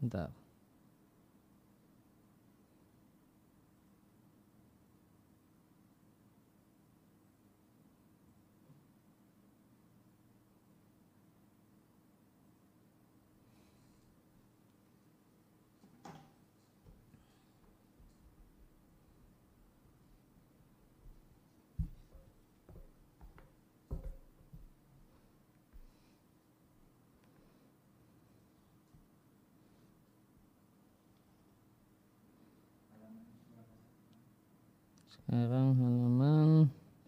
Bentar. Sekarang halaman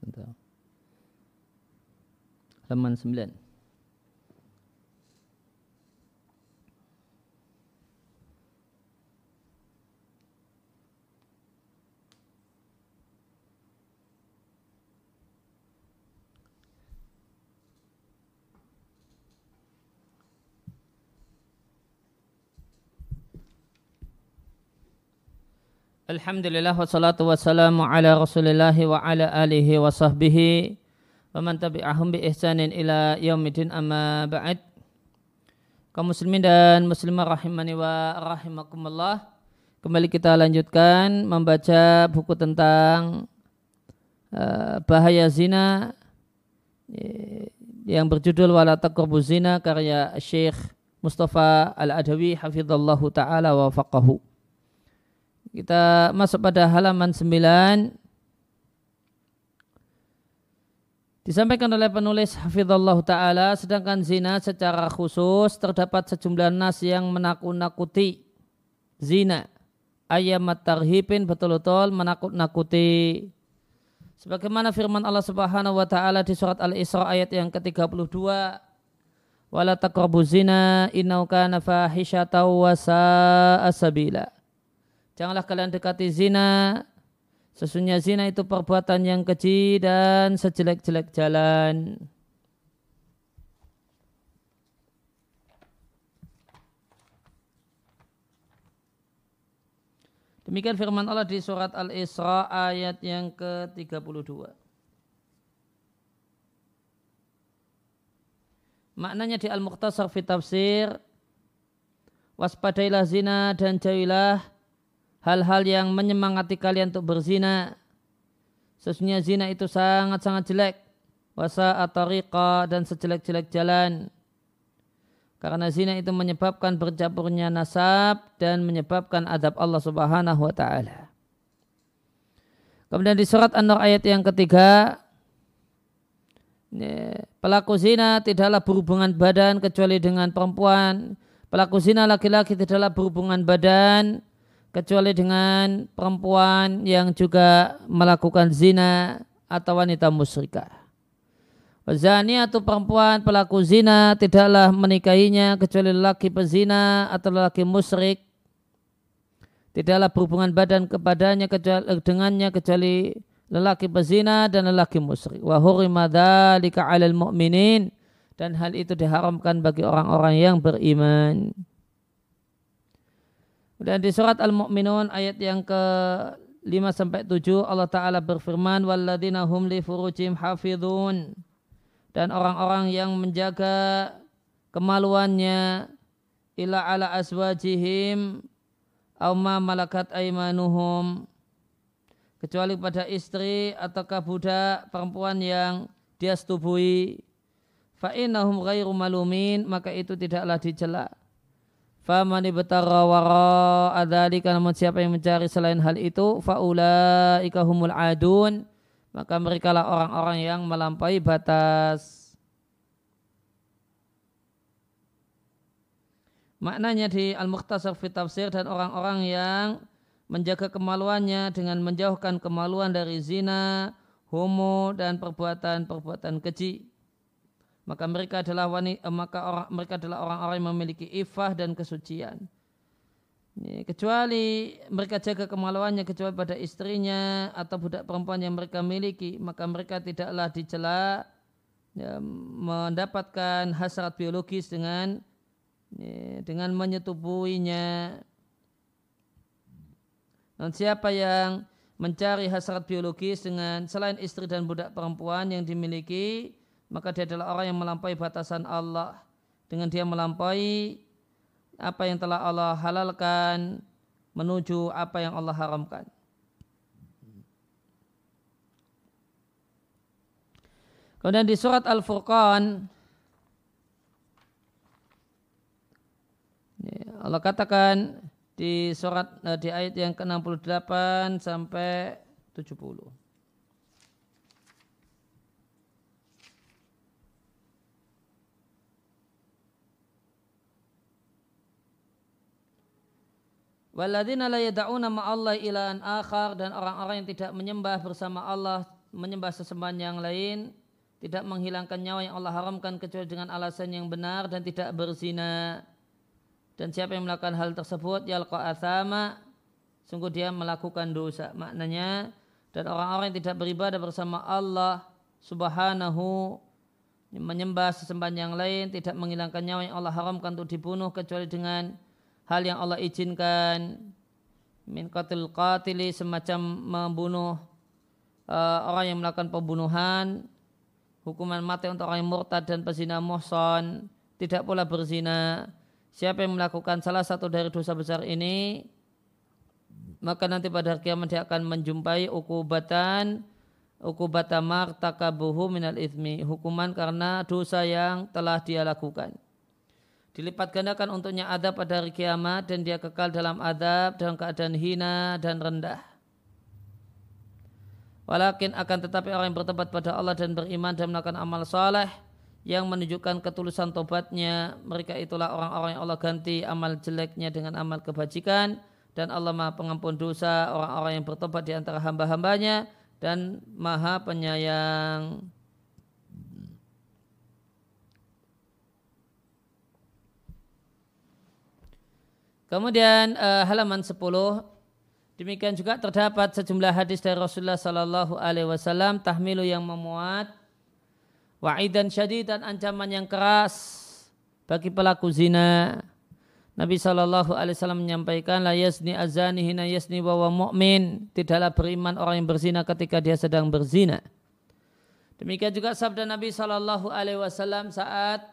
bentar. Halaman 9. Alhamdulillah wassalatu wassalamu ala rasulillah wa ala alihi wa sahbihi wa man tabi'ahum bi ihsanin ila yaumidin amma ba'd. Kaum muslimin dan muslimah rahimani wa rahimakumullah kembali kita lanjutkan membaca buku tentang uh, bahaya zina yang berjudul wala taqrabu zina karya Syekh Mustafa Al-Adawi hafizallahu taala wa faqahu kita masuk pada halaman 9. Disampaikan oleh penulis Hafizullah Ta'ala, sedangkan zina secara khusus terdapat sejumlah nas yang menakut-nakuti zina. Ayamat tarhibin betul-betul menakut-nakuti. Sebagaimana firman Allah Subhanahu wa taala di surat Al-Isra ayat yang ke-32, "Wala taqrabu zina innahu kana fahisyatan wa sa'a sabila." Janganlah kalian dekati zina. Sesungguhnya zina itu perbuatan yang keji dan sejelek-jelek jalan. Demikian firman Allah di surat Al-Isra ayat yang ke-32. Maknanya di Al-Muqtasar fi tafsir waspadailah zina dan jauhilah hal-hal yang menyemangati kalian untuk berzina. Sesungguhnya zina itu sangat-sangat jelek. Wasa atariqa dan sejelek-jelek jalan. Karena zina itu menyebabkan bercampurnya nasab dan menyebabkan adab Allah subhanahu wa ta'ala. Kemudian di surat An-Nur ayat yang ketiga, pelaku zina tidaklah berhubungan badan kecuali dengan perempuan. Pelaku zina laki-laki tidaklah berhubungan badan kecuali dengan perempuan yang juga melakukan zina atau wanita musyrikah. Zani atau perempuan pelaku zina tidaklah menikahinya kecuali lelaki pezina atau lelaki musyrik. Tidaklah berhubungan badan kepadanya kecuali dengannya kecuali lelaki pezina dan lelaki musyrik. Wa hurima dzalika 'alal mu'minin dan hal itu diharamkan bagi orang-orang yang beriman. Dan di surat Al-Mu'minun ayat yang ke 5 sampai 7 Allah taala berfirman walladzina hum li furujim hafizun dan orang-orang yang menjaga kemaluannya ila ala aswajihim aw ma malakat aimanuhum kecuali pada istri ataukah budak perempuan yang dia setubuhi fa innahum ghairu malumin maka itu tidaklah dicela Faman ibtara wara adzalika namun siapa yang mencari selain hal itu faulaika humul adun maka mereka lah orang-orang yang melampaui batas. Maknanya di Al-Mukhtasar fi Tafsir dan orang-orang yang menjaga kemaluannya dengan menjauhkan kemaluan dari zina, homo dan perbuatan-perbuatan keji maka mereka adalah wanita, eh, maka orang, mereka adalah orang-orang yang memiliki ifah dan kesucian. Ini, kecuali mereka jaga kemaluannya kecuali pada istrinya atau budak perempuan yang mereka miliki, maka mereka tidaklah dicela ya, mendapatkan hasrat biologis dengan ya, dengan menyetubuhinya. Dan siapa yang mencari hasrat biologis dengan selain istri dan budak perempuan yang dimiliki, maka dia adalah orang yang melampaui batasan Allah dengan dia melampaui apa yang telah Allah halalkan menuju apa yang Allah haramkan. Kemudian di surat Al-Furqan Allah katakan di surat eh, di ayat yang ke-68 sampai 70. Waladina la yada'una ma'allah ilahan akhar dan orang-orang yang tidak menyembah bersama Allah, menyembah sesembahan yang lain, tidak menghilangkan nyawa yang Allah haramkan kecuali dengan alasan yang benar dan tidak berzina. Dan siapa yang melakukan hal tersebut yalqa athama sungguh dia melakukan dosa. Maknanya dan orang-orang yang tidak beribadah bersama Allah Subhanahu menyembah sesembahan yang lain tidak menghilangkan nyawa yang Allah haramkan untuk dibunuh kecuali dengan hal yang Allah izinkan. Min qatil qatili semacam membunuh uh, orang yang melakukan pembunuhan. Hukuman mati untuk orang yang murtad dan pezina muhson tidak pula berzina. Siapa yang melakukan salah satu dari dosa besar ini maka nanti pada kiamat dia akan menjumpai ukubatan ukubata martakabuhu minal ithmi. Hukuman karena dosa yang telah dia lakukan dilipat gandakan untuknya adab pada hari kiamat dan dia kekal dalam adab dalam keadaan hina dan rendah. Walakin akan tetapi orang yang bertempat pada Allah dan beriman dan melakukan amal saleh yang menunjukkan ketulusan tobatnya mereka itulah orang-orang yang Allah ganti amal jeleknya dengan amal kebajikan dan Allah maha pengampun dosa orang-orang yang bertobat di antara hamba-hambanya dan maha penyayang. Kemudian uh, halaman 10 demikian juga terdapat sejumlah hadis dari Rasulullah Sallallahu Alaihi Wasallam tahmilu yang memuat wa'idan syadid dan ancaman yang keras bagi pelaku zina. Nabi Shallallahu Alaihi Wasallam menyampaikan la yasni azani hina yasni wa mu'min tidaklah beriman orang yang berzina ketika dia sedang berzina. Demikian juga sabda Nabi Shallallahu Alaihi Wasallam saat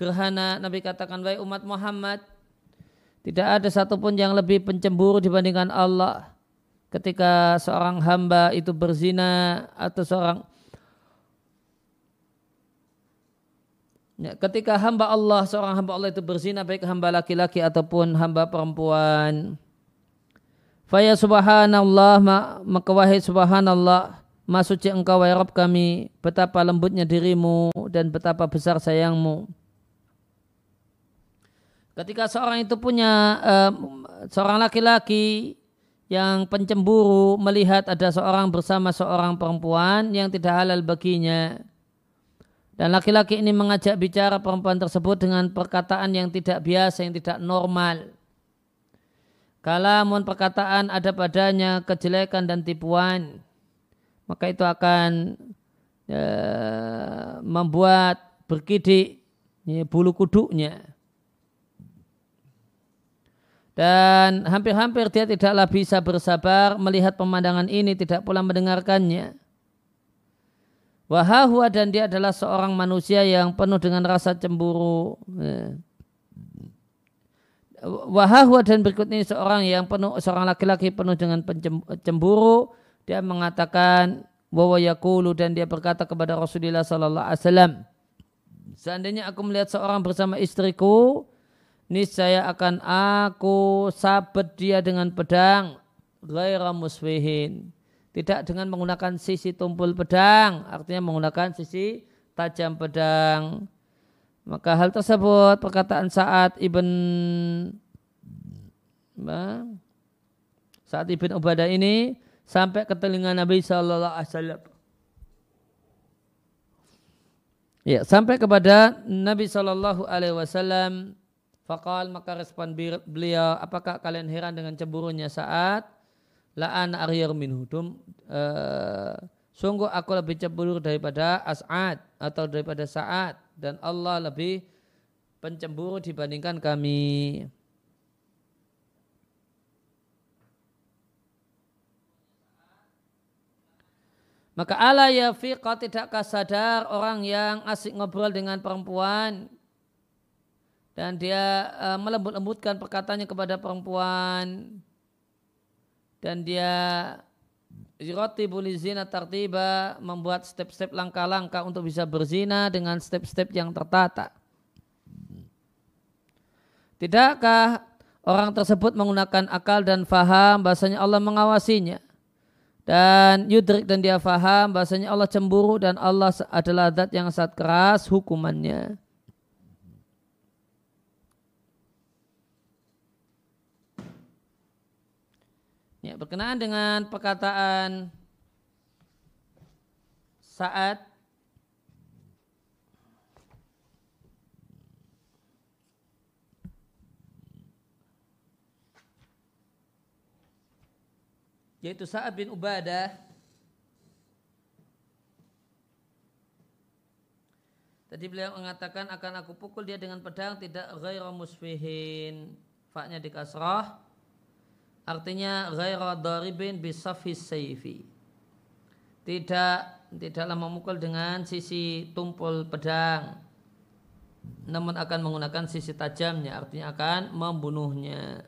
gerhana Nabi katakan wahai umat Muhammad tidak ada satupun yang lebih pencemburu dibandingkan Allah ketika seorang hamba itu berzina atau seorang ya, ketika hamba Allah seorang hamba Allah itu berzina baik hamba laki-laki ataupun hamba perempuan. Faya subhanallah maka wahai subhanallah Masuci engkau wahai Rabb kami betapa lembutnya dirimu dan betapa besar sayangmu Ketika seorang itu punya uh, seorang laki-laki yang pencemburu melihat ada seorang bersama seorang perempuan yang tidak halal baginya dan laki-laki ini mengajak bicara perempuan tersebut dengan perkataan yang tidak biasa, yang tidak normal. Kalamun perkataan ada padanya kejelekan dan tipuan, maka itu akan e, membuat berkidik ya, bulu kuduknya dan hampir-hampir dia tidaklah bisa bersabar melihat pemandangan ini tidak pula mendengarkannya. Wahahwa dan dia adalah seorang manusia yang penuh dengan rasa cemburu. Ya. Wahahwa dan berikut ini seorang yang penuh seorang laki-laki penuh dengan cemburu. Dia mengatakan bahwa yakulu dan dia berkata kepada Rasulullah Sallallahu Alaihi Wasallam, seandainya aku melihat seorang bersama istriku, niscaya akan aku sabet dia dengan pedang ghaira muswihin. Tidak dengan menggunakan sisi tumpul pedang artinya menggunakan sisi tajam pedang. Maka hal tersebut perkataan saat ibn saat ibn Ubadah ini sampai ke telinga Nabi Shallallahu Alaihi Wasallam. Ya, sampai kepada Nabi Shallallahu Alaihi Wasallam Fakal maka respon beliau, apakah kalian heran dengan cemburunya saat la'an aryar minhudum uh, sungguh aku lebih cemburu daripada As'ad atau daripada Sa'ad dan Allah lebih pencemburu dibandingkan kami. Maka ala ya fiqa tidakkah sadar orang yang asik ngobrol dengan perempuan dan dia uh, melembut-lembutkan perkataannya kepada perempuan dan dia Roti zina tartiba membuat step-step langkah-langkah untuk bisa berzina dengan step-step yang tertata. Tidakkah orang tersebut menggunakan akal dan faham bahasanya Allah mengawasinya? Dan yudrik dan dia faham bahasanya Allah cemburu dan Allah adalah zat yang sangat keras hukumannya. Ya, berkenaan dengan perkataan saat yaitu Sa'ad bin Ubadah. Tadi beliau mengatakan akan aku pukul dia dengan pedang tidak ghairu musfihin. Faknya di kasrah artinya ghaira daribin bisafis sayfi. Tidak tidaklah memukul dengan sisi tumpul pedang. Namun akan menggunakan sisi tajamnya artinya akan membunuhnya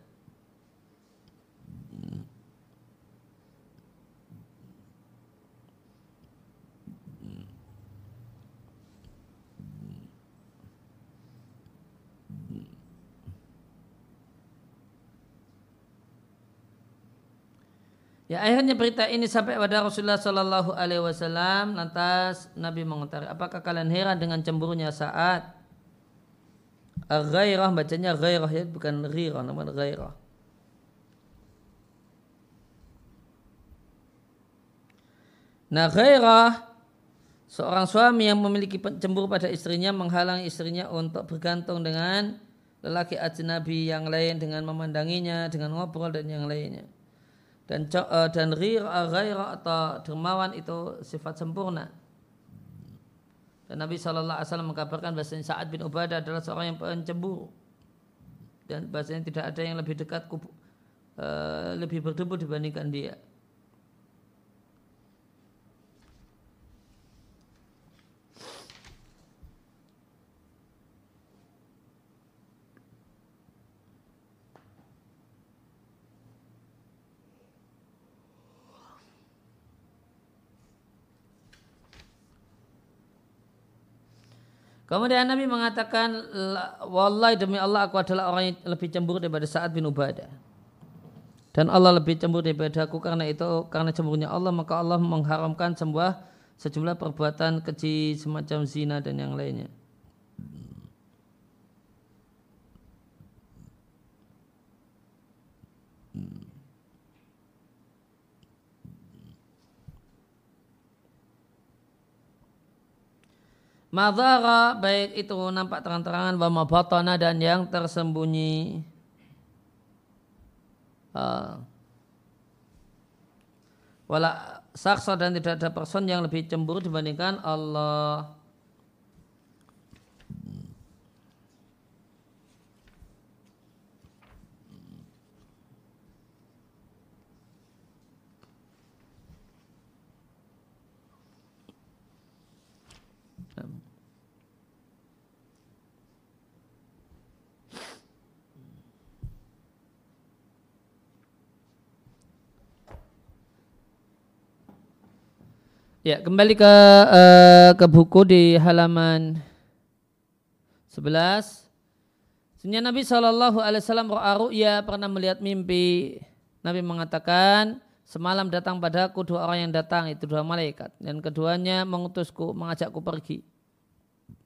Ya akhirnya berita ini sampai pada Rasulullah Shallallahu Alaihi Wasallam. Lantas Nabi mengutarakan, apakah kalian heran dengan cemburunya saat Ghairah bacanya ghairah ya bukan ghirah namun ghairah. Nah ghairah seorang suami yang memiliki cemburu pada istrinya menghalang istrinya untuk bergantung dengan lelaki ajnabi yang lain dengan memandanginya, dengan ngobrol dan yang lainnya dan uh, dan ghaira atau dermawan itu sifat sempurna. Dan Nabi Shallallahu Alaihi Wasallam mengkabarkan bahasanya Sa'ad bin Ubadah adalah seorang yang pencemburu dan bahasanya tidak ada yang lebih dekat kubu, uh, lebih berdebu dibandingkan dia. Kemudian Nabi mengatakan, Wallahi demi Allah aku adalah orang yang lebih cemburu daripada Sa'ad bin Ubadah. Dan Allah lebih cemburu daripada aku karena itu, karena cemburunya Allah, maka Allah mengharamkan sebuah sejumlah perbuatan keji semacam zina dan yang lainnya. Madara baik itu nampak terang-terangan bahwa batana dan yang tersembunyi. Uh, wala saksa dan tidak ada person yang lebih cemburu dibandingkan Allah. Ya, kembali ke uh, ke buku di halaman 11. Sebenarnya Nabi Shallallahu Alaihi Wasallam ya pernah melihat mimpi. Nabi mengatakan, semalam datang padaku dua orang yang datang itu dua malaikat dan keduanya mengutusku mengajakku pergi.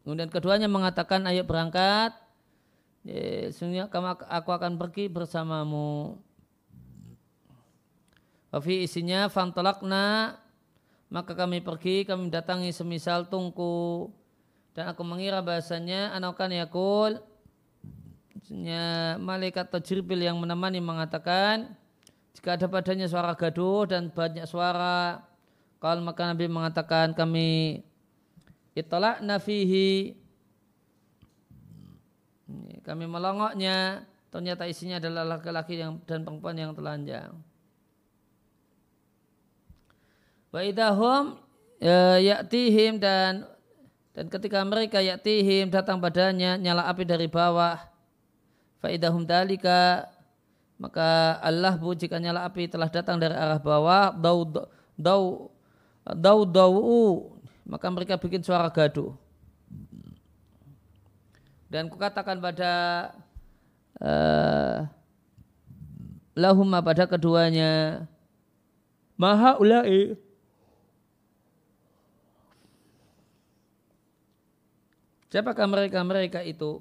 Kemudian keduanya mengatakan, ayo berangkat. Ya, sebenarnya aku akan pergi bersamamu. Wafi isinya fantolakna maka kami pergi, kami datangi semisal tungku. Dan aku mengira bahasanya anakan yakul malaikat tajribil yang menemani mengatakan jika ada padanya suara gaduh dan banyak suara. Kalau maka Nabi mengatakan kami itolak nafihi kami melongoknya. Ternyata isinya adalah laki-laki yang dan perempuan yang telanjang Wa idahum ya, yaktihim dan dan ketika mereka yaktihim datang padanya nyala api dari bawah. Faidahum dalika maka Allah bu jika nyala api telah datang dari arah bawah dau dau dau dau maka mereka bikin suara gaduh. Dan kukatakan pada uh, lahumma pada keduanya maha ulai Siapakah mereka-mereka itu?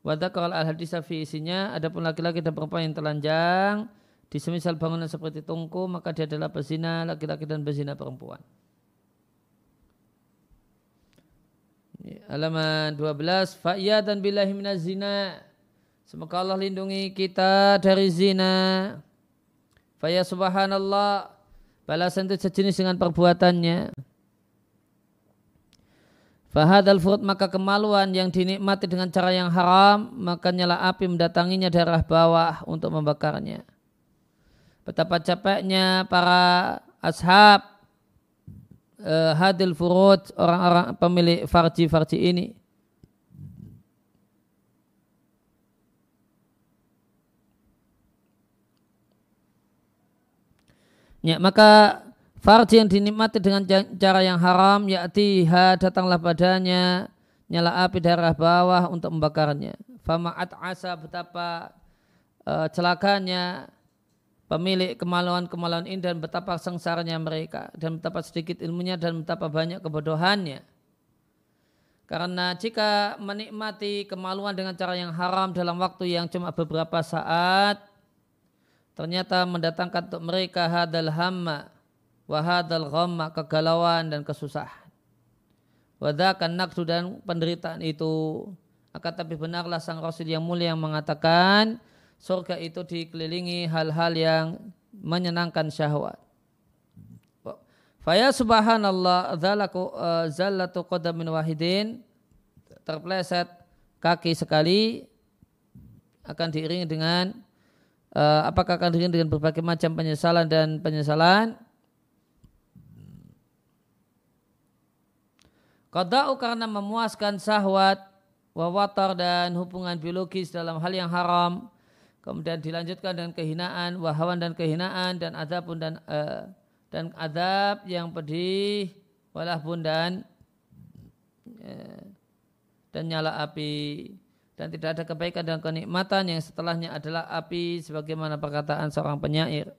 Wadakal al hadis fi isinya adapun laki-laki dan perempuan yang telanjang di semisal bangunan seperti tungku maka dia adalah pezina laki-laki dan pezina perempuan. Halaman 12 Fa'ya dan billahi minaz zina Semoga Allah lindungi kita dari zina Fa'ya subhanallah Balasan itu sejenis dengan perbuatannya Fahadal furud maka kemaluan yang dinikmati dengan cara yang haram maka nyala api mendatanginya darah bawah untuk membakarnya. Betapa capeknya para ashab uh, hadil furud orang-orang pemilik farji-farji ini. Ya, maka Farji yang dinikmati dengan cara yang haram, yakti ha datanglah padanya nyala api darah bawah untuk membakarnya. Fama'at asa betapa uh, celakanya pemilik kemaluan-kemaluan ini dan betapa sengsaranya mereka dan betapa sedikit ilmunya dan betapa banyak kebodohannya. Karena jika menikmati kemaluan dengan cara yang haram dalam waktu yang cuma beberapa saat, ternyata mendatangkan untuk mereka hadal hamma, wahadal ghamma kegalauan dan kesusahan. Wadakan naksu dan penderitaan itu. Akan tapi benarlah sang Rasul yang mulia yang mengatakan surga itu dikelilingi hal-hal yang menyenangkan syahwat. Faya subhanallah zalaku uh, zallatu qadamin wahidin terpleset kaki sekali akan diiringi dengan uh, apakah akan diiringi dengan berbagai macam penyesalan dan penyesalan Qada'u karena memuaskan syahwat, wawatar dan hubungan biologis dalam hal yang haram. Kemudian dilanjutkan dengan kehinaan, wahawan dan kehinaan dan adab pun dan uh, dan adab yang pedih, walahpun dan uh, dan nyala api dan tidak ada kebaikan dan kenikmatan yang setelahnya adalah api sebagaimana perkataan seorang penyair.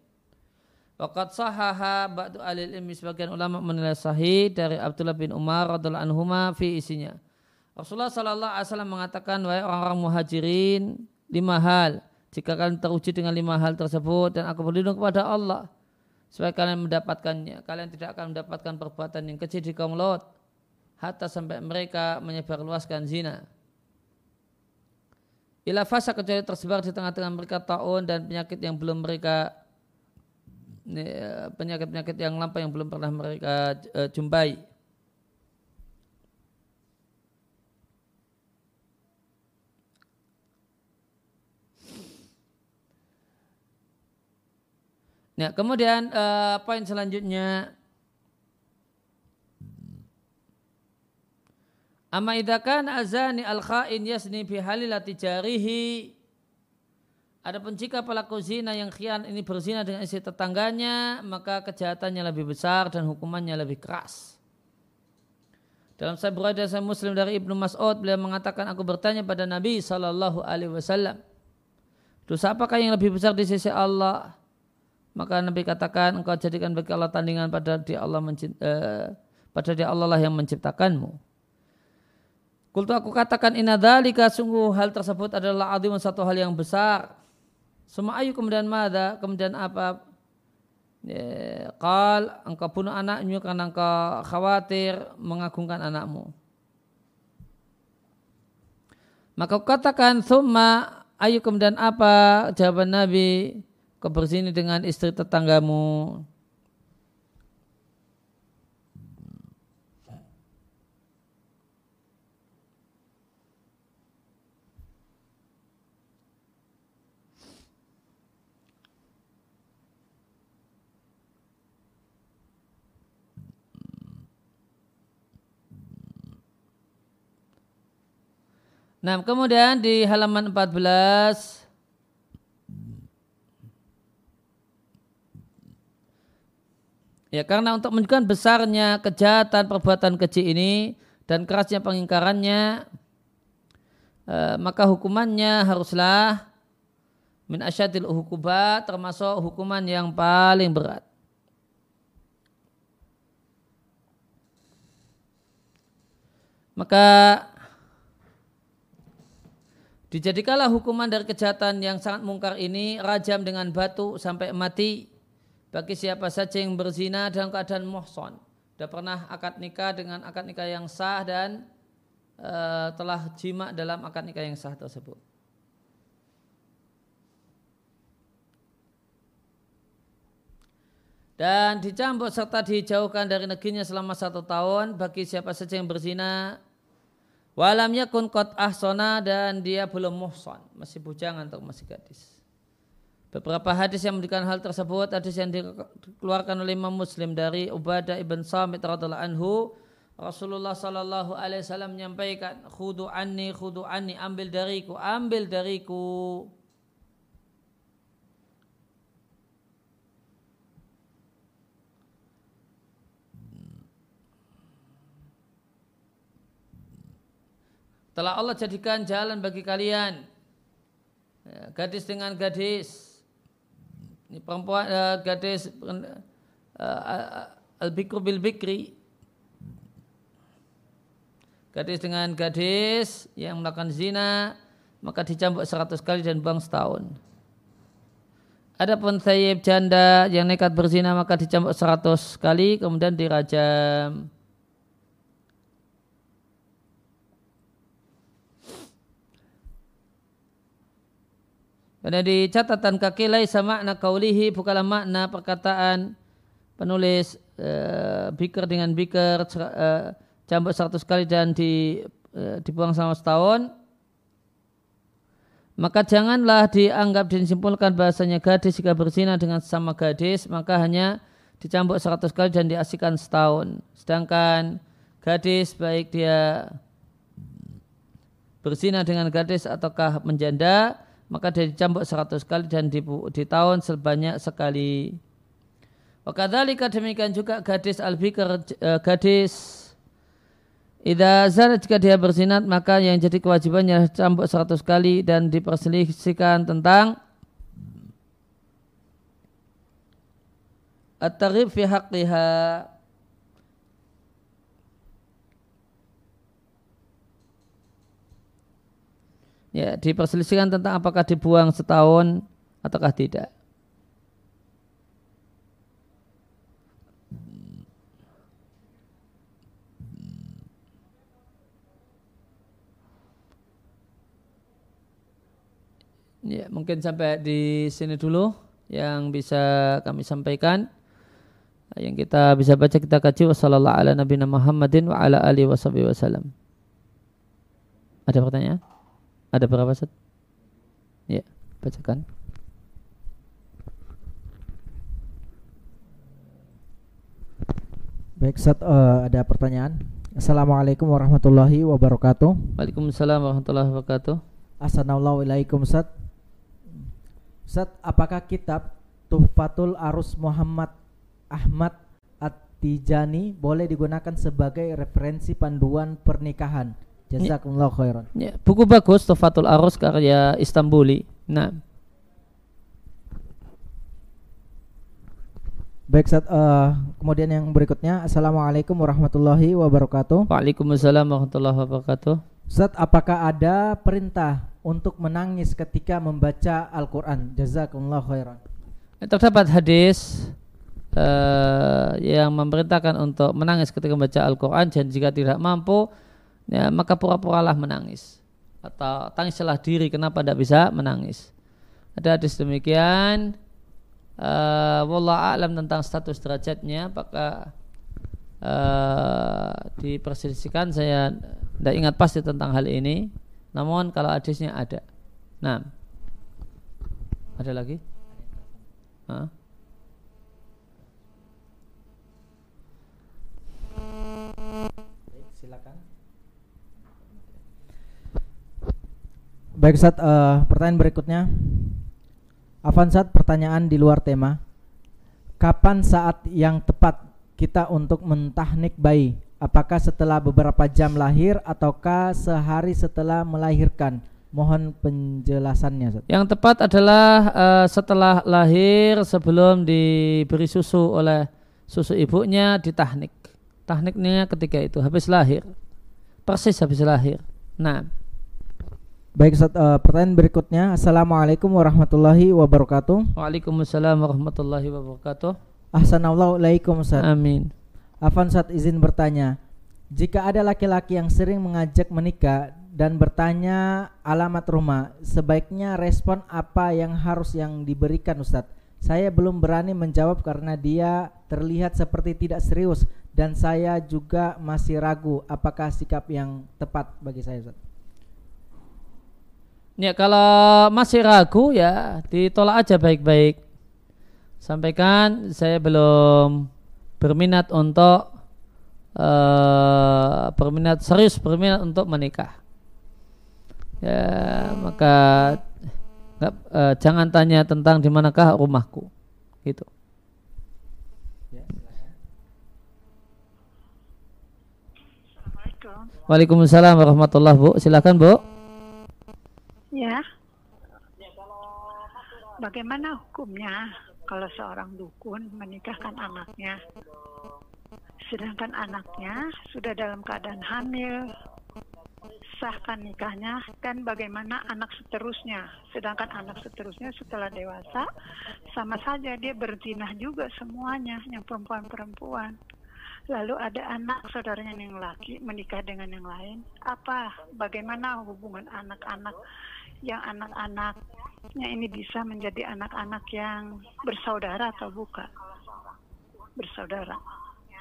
Waqat sahaha ba'du alil ilmi sebagian ulama menilai sahih dari Abdullah bin Umar radhiallahu anhuma fi isinya. Rasulullah sallallahu alaihi wasallam mengatakan wahai orang-orang muhajirin lima hal jika kalian teruji dengan lima hal tersebut dan aku berlindung kepada Allah supaya kalian mendapatkannya kalian tidak akan mendapatkan perbuatan yang kecil di kaum Lot hatta sampai mereka menyebarluaskan zina ila fasa kecuali tersebar di tengah-tengah mereka taun dan penyakit yang belum mereka penyakit-penyakit yang lampau yang belum pernah mereka uh, jumpai. Nah, kemudian uh, poin selanjutnya Amma idakan azani al-khain yasni fi halilati jarihi Adapun jika pelaku zina yang khian ini berzina dengan istri tetangganya, maka kejahatannya lebih besar dan hukumannya lebih keras. Dalam saya berada saya Muslim dari Ibnu Mas'ud, beliau mengatakan aku bertanya pada Nabi Shallallahu Alaihi Wasallam, dosa apakah yang lebih besar di sisi Allah? Maka Nabi katakan engkau jadikan bagi Allah tandingan pada dia Allah eh, pada dia Allah lah yang menciptakanmu. Kultu aku katakan inadhalika sungguh hal tersebut adalah adim satu hal yang besar semua ayu kemudian mada, kemudian apa? Ya, Qal engkau bunuh anakmu karena engkau khawatir mengagungkan anakmu. Maka katakan summa ayu kemudian apa jawaban Nabi kau dengan istri tetanggamu. Nah, kemudian di halaman 14 Ya, karena untuk menunjukkan besarnya kejahatan perbuatan keji ini dan kerasnya pengingkarannya, eh, maka hukumannya haruslah min asyadil hukubat termasuk hukuman yang paling berat. Maka dijadikanlah hukuman dari kejahatan yang sangat mungkar ini rajam dengan batu sampai mati bagi siapa saja yang berzina dalam keadaan muhson. Sudah pernah akad nikah dengan akad nikah yang sah dan uh, telah jima dalam akad nikah yang sah tersebut. Dan dicambuk serta dijauhkan dari negerinya selama satu tahun bagi siapa saja yang berzina Walam yakun kot ahsona dan dia belum muhson, masih bujangan atau masih gadis. Beberapa hadis yang memberikan hal tersebut, hadis yang dikeluarkan oleh Imam Muslim dari Ubadah ibn Samit radhiallahu anhu, Rasulullah sallallahu alaihi wasallam menyampaikan, "Khudu anni, khudu anni, ambil dariku, ambil dariku." Telah Allah jadikan jalan bagi kalian ya, gadis dengan gadis ini perempuan uh, gadis uh, al-bikru bil bikri gadis dengan gadis yang melakukan zina maka dicambuk seratus kali dan buang setahun. Adapun sayyib janda yang nekat berzina maka dicambuk seratus kali kemudian dirajam. Karena di catatan kaki lain sama makna kaulihi bukanlah makna perkataan penulis uh, biker dengan biker uh, jambak seratus kali dan di, uh, dibuang sama setahun. Maka janganlah dianggap disimpulkan bahasanya gadis jika berzina dengan sama gadis maka hanya dicambuk seratus kali dan diasikan setahun. Sedangkan gadis baik dia berzina dengan gadis ataukah menjanda maka dia dicambuk seratus kali dan di, tahun sebanyak sekali. Wakadhalika demikian juga gadis al-bikr, uh, gadis Ida zana jika dia bersinat maka yang jadi kewajibannya cambuk seratus kali dan diperselisihkan tentang at-tarif fi ya diperselisihkan tentang apakah dibuang setahun ataukah tidak. Ya, mungkin sampai di sini dulu yang bisa kami sampaikan. Yang kita bisa baca kita kaji wasallallahu ala nabiyina Muhammadin wa ala alihi wasallam. Ada pertanyaan? Ada berapa set? Ya, bacakan. Baik, set uh, ada pertanyaan. Assalamualaikum warahmatullahi wabarakatuh. Waalaikumsalam warahmatullahi wabarakatuh. Assalamualaikum Sat. Sat, apakah kitab Tuhfatul Arus Muhammad Ahmad At-Tijani boleh digunakan sebagai referensi panduan pernikahan? Jazakumullah khairan. Ya, buku bagus Tofatul Arus karya Istanbuli. Nah. Baik, Sat, uh, kemudian yang berikutnya Assalamualaikum warahmatullahi wabarakatuh. Waalaikumsalam warahmatullahi wabarakatuh. Sat, apakah ada perintah untuk menangis ketika membaca Al-Quran? Jazakumullah khairan. Terdapat hadis uh, yang memerintahkan untuk menangis ketika membaca Al-Quran dan jika tidak mampu ya, maka pura-puralah menangis. Atau tangislah diri kenapa tidak bisa menangis? Ada hadis demikian. Uh, wallah alam tentang status derajatnya. Apakah uh, diperselisihkan? Saya tidak ingat pasti tentang hal ini. Namun kalau hadisnya ada. Nah ada lagi? Hah? Baik Ustaz, uh, pertanyaan berikutnya. Avansat pertanyaan di luar tema. Kapan saat yang tepat kita untuk mentahnik bayi? Apakah setelah beberapa jam lahir ataukah sehari setelah melahirkan? Mohon penjelasannya. Ustaz. Yang tepat adalah uh, setelah lahir sebelum diberi susu oleh susu ibunya ditahnik. Tahniknya ketika itu habis lahir. Persis habis lahir. Nah, Baik Ustaz, uh, pertanyaan berikutnya. Assalamualaikum warahmatullahi wabarakatuh. Waalaikumsalam warahmatullahi wabarakatuh. Assalamualaikum Ustaz. Amin. Afan Ustaz izin bertanya. Jika ada laki-laki yang sering mengajak menikah dan bertanya alamat rumah, sebaiknya respon apa yang harus yang diberikan Ustaz? Saya belum berani menjawab karena dia terlihat seperti tidak serius dan saya juga masih ragu apakah sikap yang tepat bagi saya Ustaz. Ya kalau masih ragu ya ditolak aja baik-baik. Sampaikan saya belum berminat untuk uh, berminat serius berminat untuk menikah. Ya maka gak, uh, jangan tanya tentang di manakah rumahku, gitu. Waalaikumsalam warahmatullahi wabarakatuh. Bu, silakan Bu. Ya. Bagaimana hukumnya kalau seorang dukun menikahkan anaknya, sedangkan anaknya sudah dalam keadaan hamil, sahkan nikahnya dan bagaimana anak seterusnya, sedangkan anak seterusnya setelah dewasa sama saja dia berzinah juga semuanya yang perempuan-perempuan. Lalu ada anak saudaranya yang laki menikah dengan yang lain, apa? Bagaimana hubungan anak-anak yang anak-anaknya ini bisa menjadi anak-anak yang bersaudara atau bukan? Bersaudara.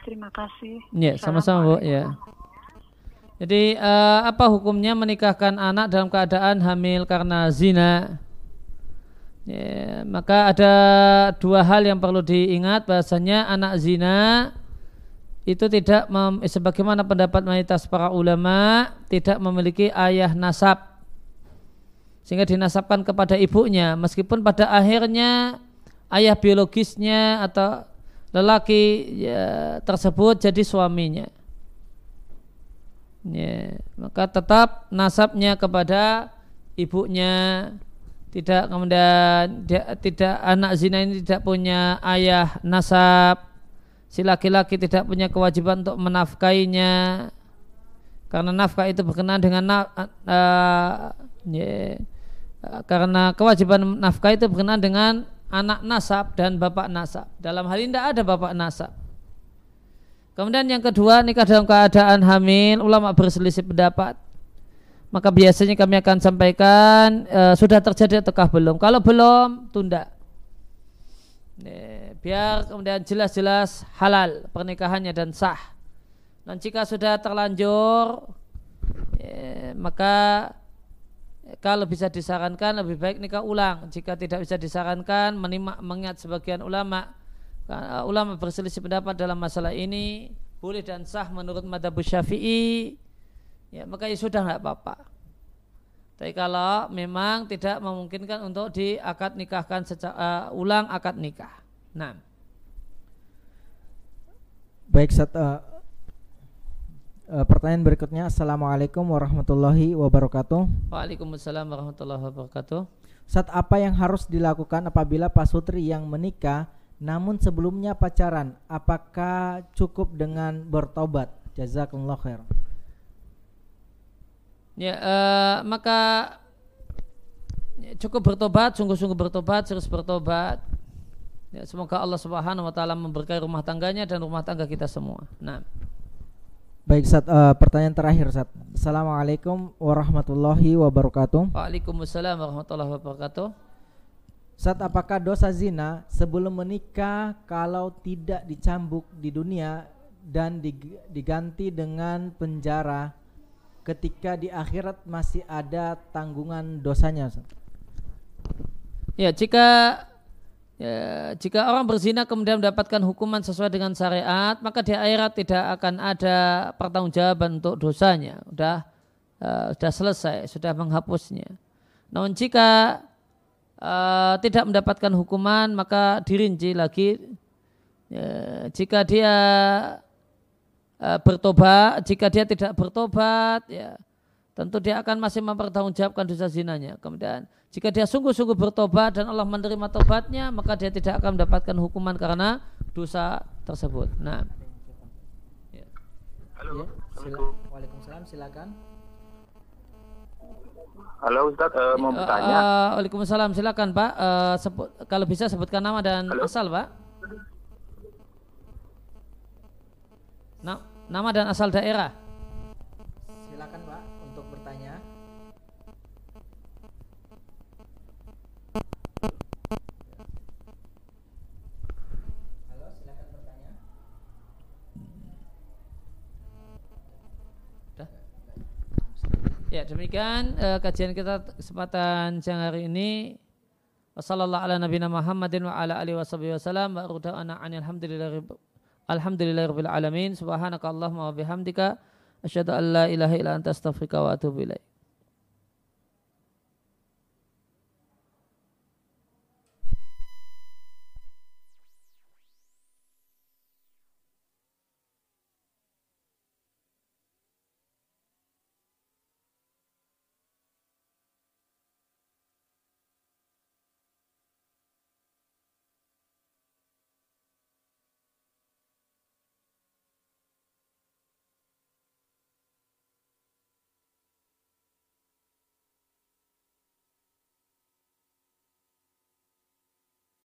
Terima kasih. Ya, sama-sama Bu. Ya. Jadi uh, apa hukumnya menikahkan anak dalam keadaan hamil karena zina? Ya, maka ada dua hal yang perlu diingat bahasanya anak zina itu tidak mem, sebagaimana pendapat mayoritas para ulama tidak memiliki ayah nasab sehingga dinasabkan kepada ibunya meskipun pada akhirnya ayah biologisnya atau lelaki ya, tersebut jadi suaminya. Ya, maka tetap nasabnya kepada ibunya. Tidak kemudian dia, tidak anak zina ini tidak punya ayah nasab. Si laki-laki tidak punya kewajiban untuk menafkainya. Karena nafkah itu berkenaan dengan uh, ya, karena kewajiban nafkah itu berkenaan dengan anak nasab dan bapak nasab. Dalam hal ini tidak ada bapak nasab. Kemudian yang kedua nikah dalam keadaan hamil, ulama berselisih pendapat. Maka biasanya kami akan sampaikan e, sudah terjadi ataukah belum. Kalau belum, tunda. E, biar kemudian jelas-jelas halal pernikahannya dan sah. Dan jika sudah terlanjur, e, maka kalau bisa disarankan lebih baik nikah ulang. Jika tidak bisa disarankan menimah, mengingat sebagian ulama uh, ulama berselisih pendapat dalam masalah ini boleh dan sah menurut madhab syafi'i. Ya maka ya sudah nggak apa-apa. Tapi kalau memang tidak memungkinkan untuk diakad nikahkan secara, uh, ulang akad nikah. Nah. Baik Sat, uh, Uh, pertanyaan berikutnya, Assalamualaikum warahmatullahi wabarakatuh. Waalaikumsalam warahmatullahi wabarakatuh. Saat apa yang harus dilakukan apabila pasutri yang menikah namun sebelumnya pacaran, apakah cukup dengan bertobat? Jazakumullah khair. Ya, uh, maka cukup bertobat, sungguh-sungguh bertobat, terus bertobat. Ya, semoga Allah Subhanahu wa taala memberkahi rumah tangganya dan rumah tangga kita semua. Nah. Baik, Sat, uh, pertanyaan terakhir, Sat. Assalamualaikum warahmatullahi wabarakatuh. Waalaikumsalam warahmatullahi wabarakatuh. Sat, apakah dosa zina sebelum menikah kalau tidak dicambuk di dunia dan diganti dengan penjara ketika di akhirat masih ada tanggungan dosanya? Sat? Ya, jika Ya, jika orang berzina kemudian mendapatkan hukuman sesuai dengan syariat, maka di akhirat tidak akan ada pertanggungjawaban untuk dosanya. Sudah uh, sudah selesai, sudah menghapusnya. Namun jika uh, tidak mendapatkan hukuman maka dirinci lagi ya, jika dia uh, bertobat, jika dia tidak bertobat ya tentu dia akan masih mempertanggungjawabkan dosa zinanya. Kemudian jika dia sungguh-sungguh bertobat dan Allah menerima tobatnya, maka dia tidak akan mendapatkan hukuman karena dosa tersebut. Nah. Ya. Halo. Ya, sila, Waalaikumsalam, silakan. Halo Ustaz, uh, mau bertanya. Uh, Waalaikumsalam, silakan Pak. Uh, sebut, kalau bisa sebutkan nama dan Halo? asal Pak. Na nama dan asal daerah. Ya demikian uh, kajian kita kesempatan siang hari ini. Wassalamualaikum ala nabiyina Muhammadin wa ala alihi wasallam wa ruda'ana alhamdulillahi alhamdulillahirabbil alamin subhanakallahumma wa bihamdika asyhadu an la ilaha illa anta astaghfiruka wa atubu ilaik.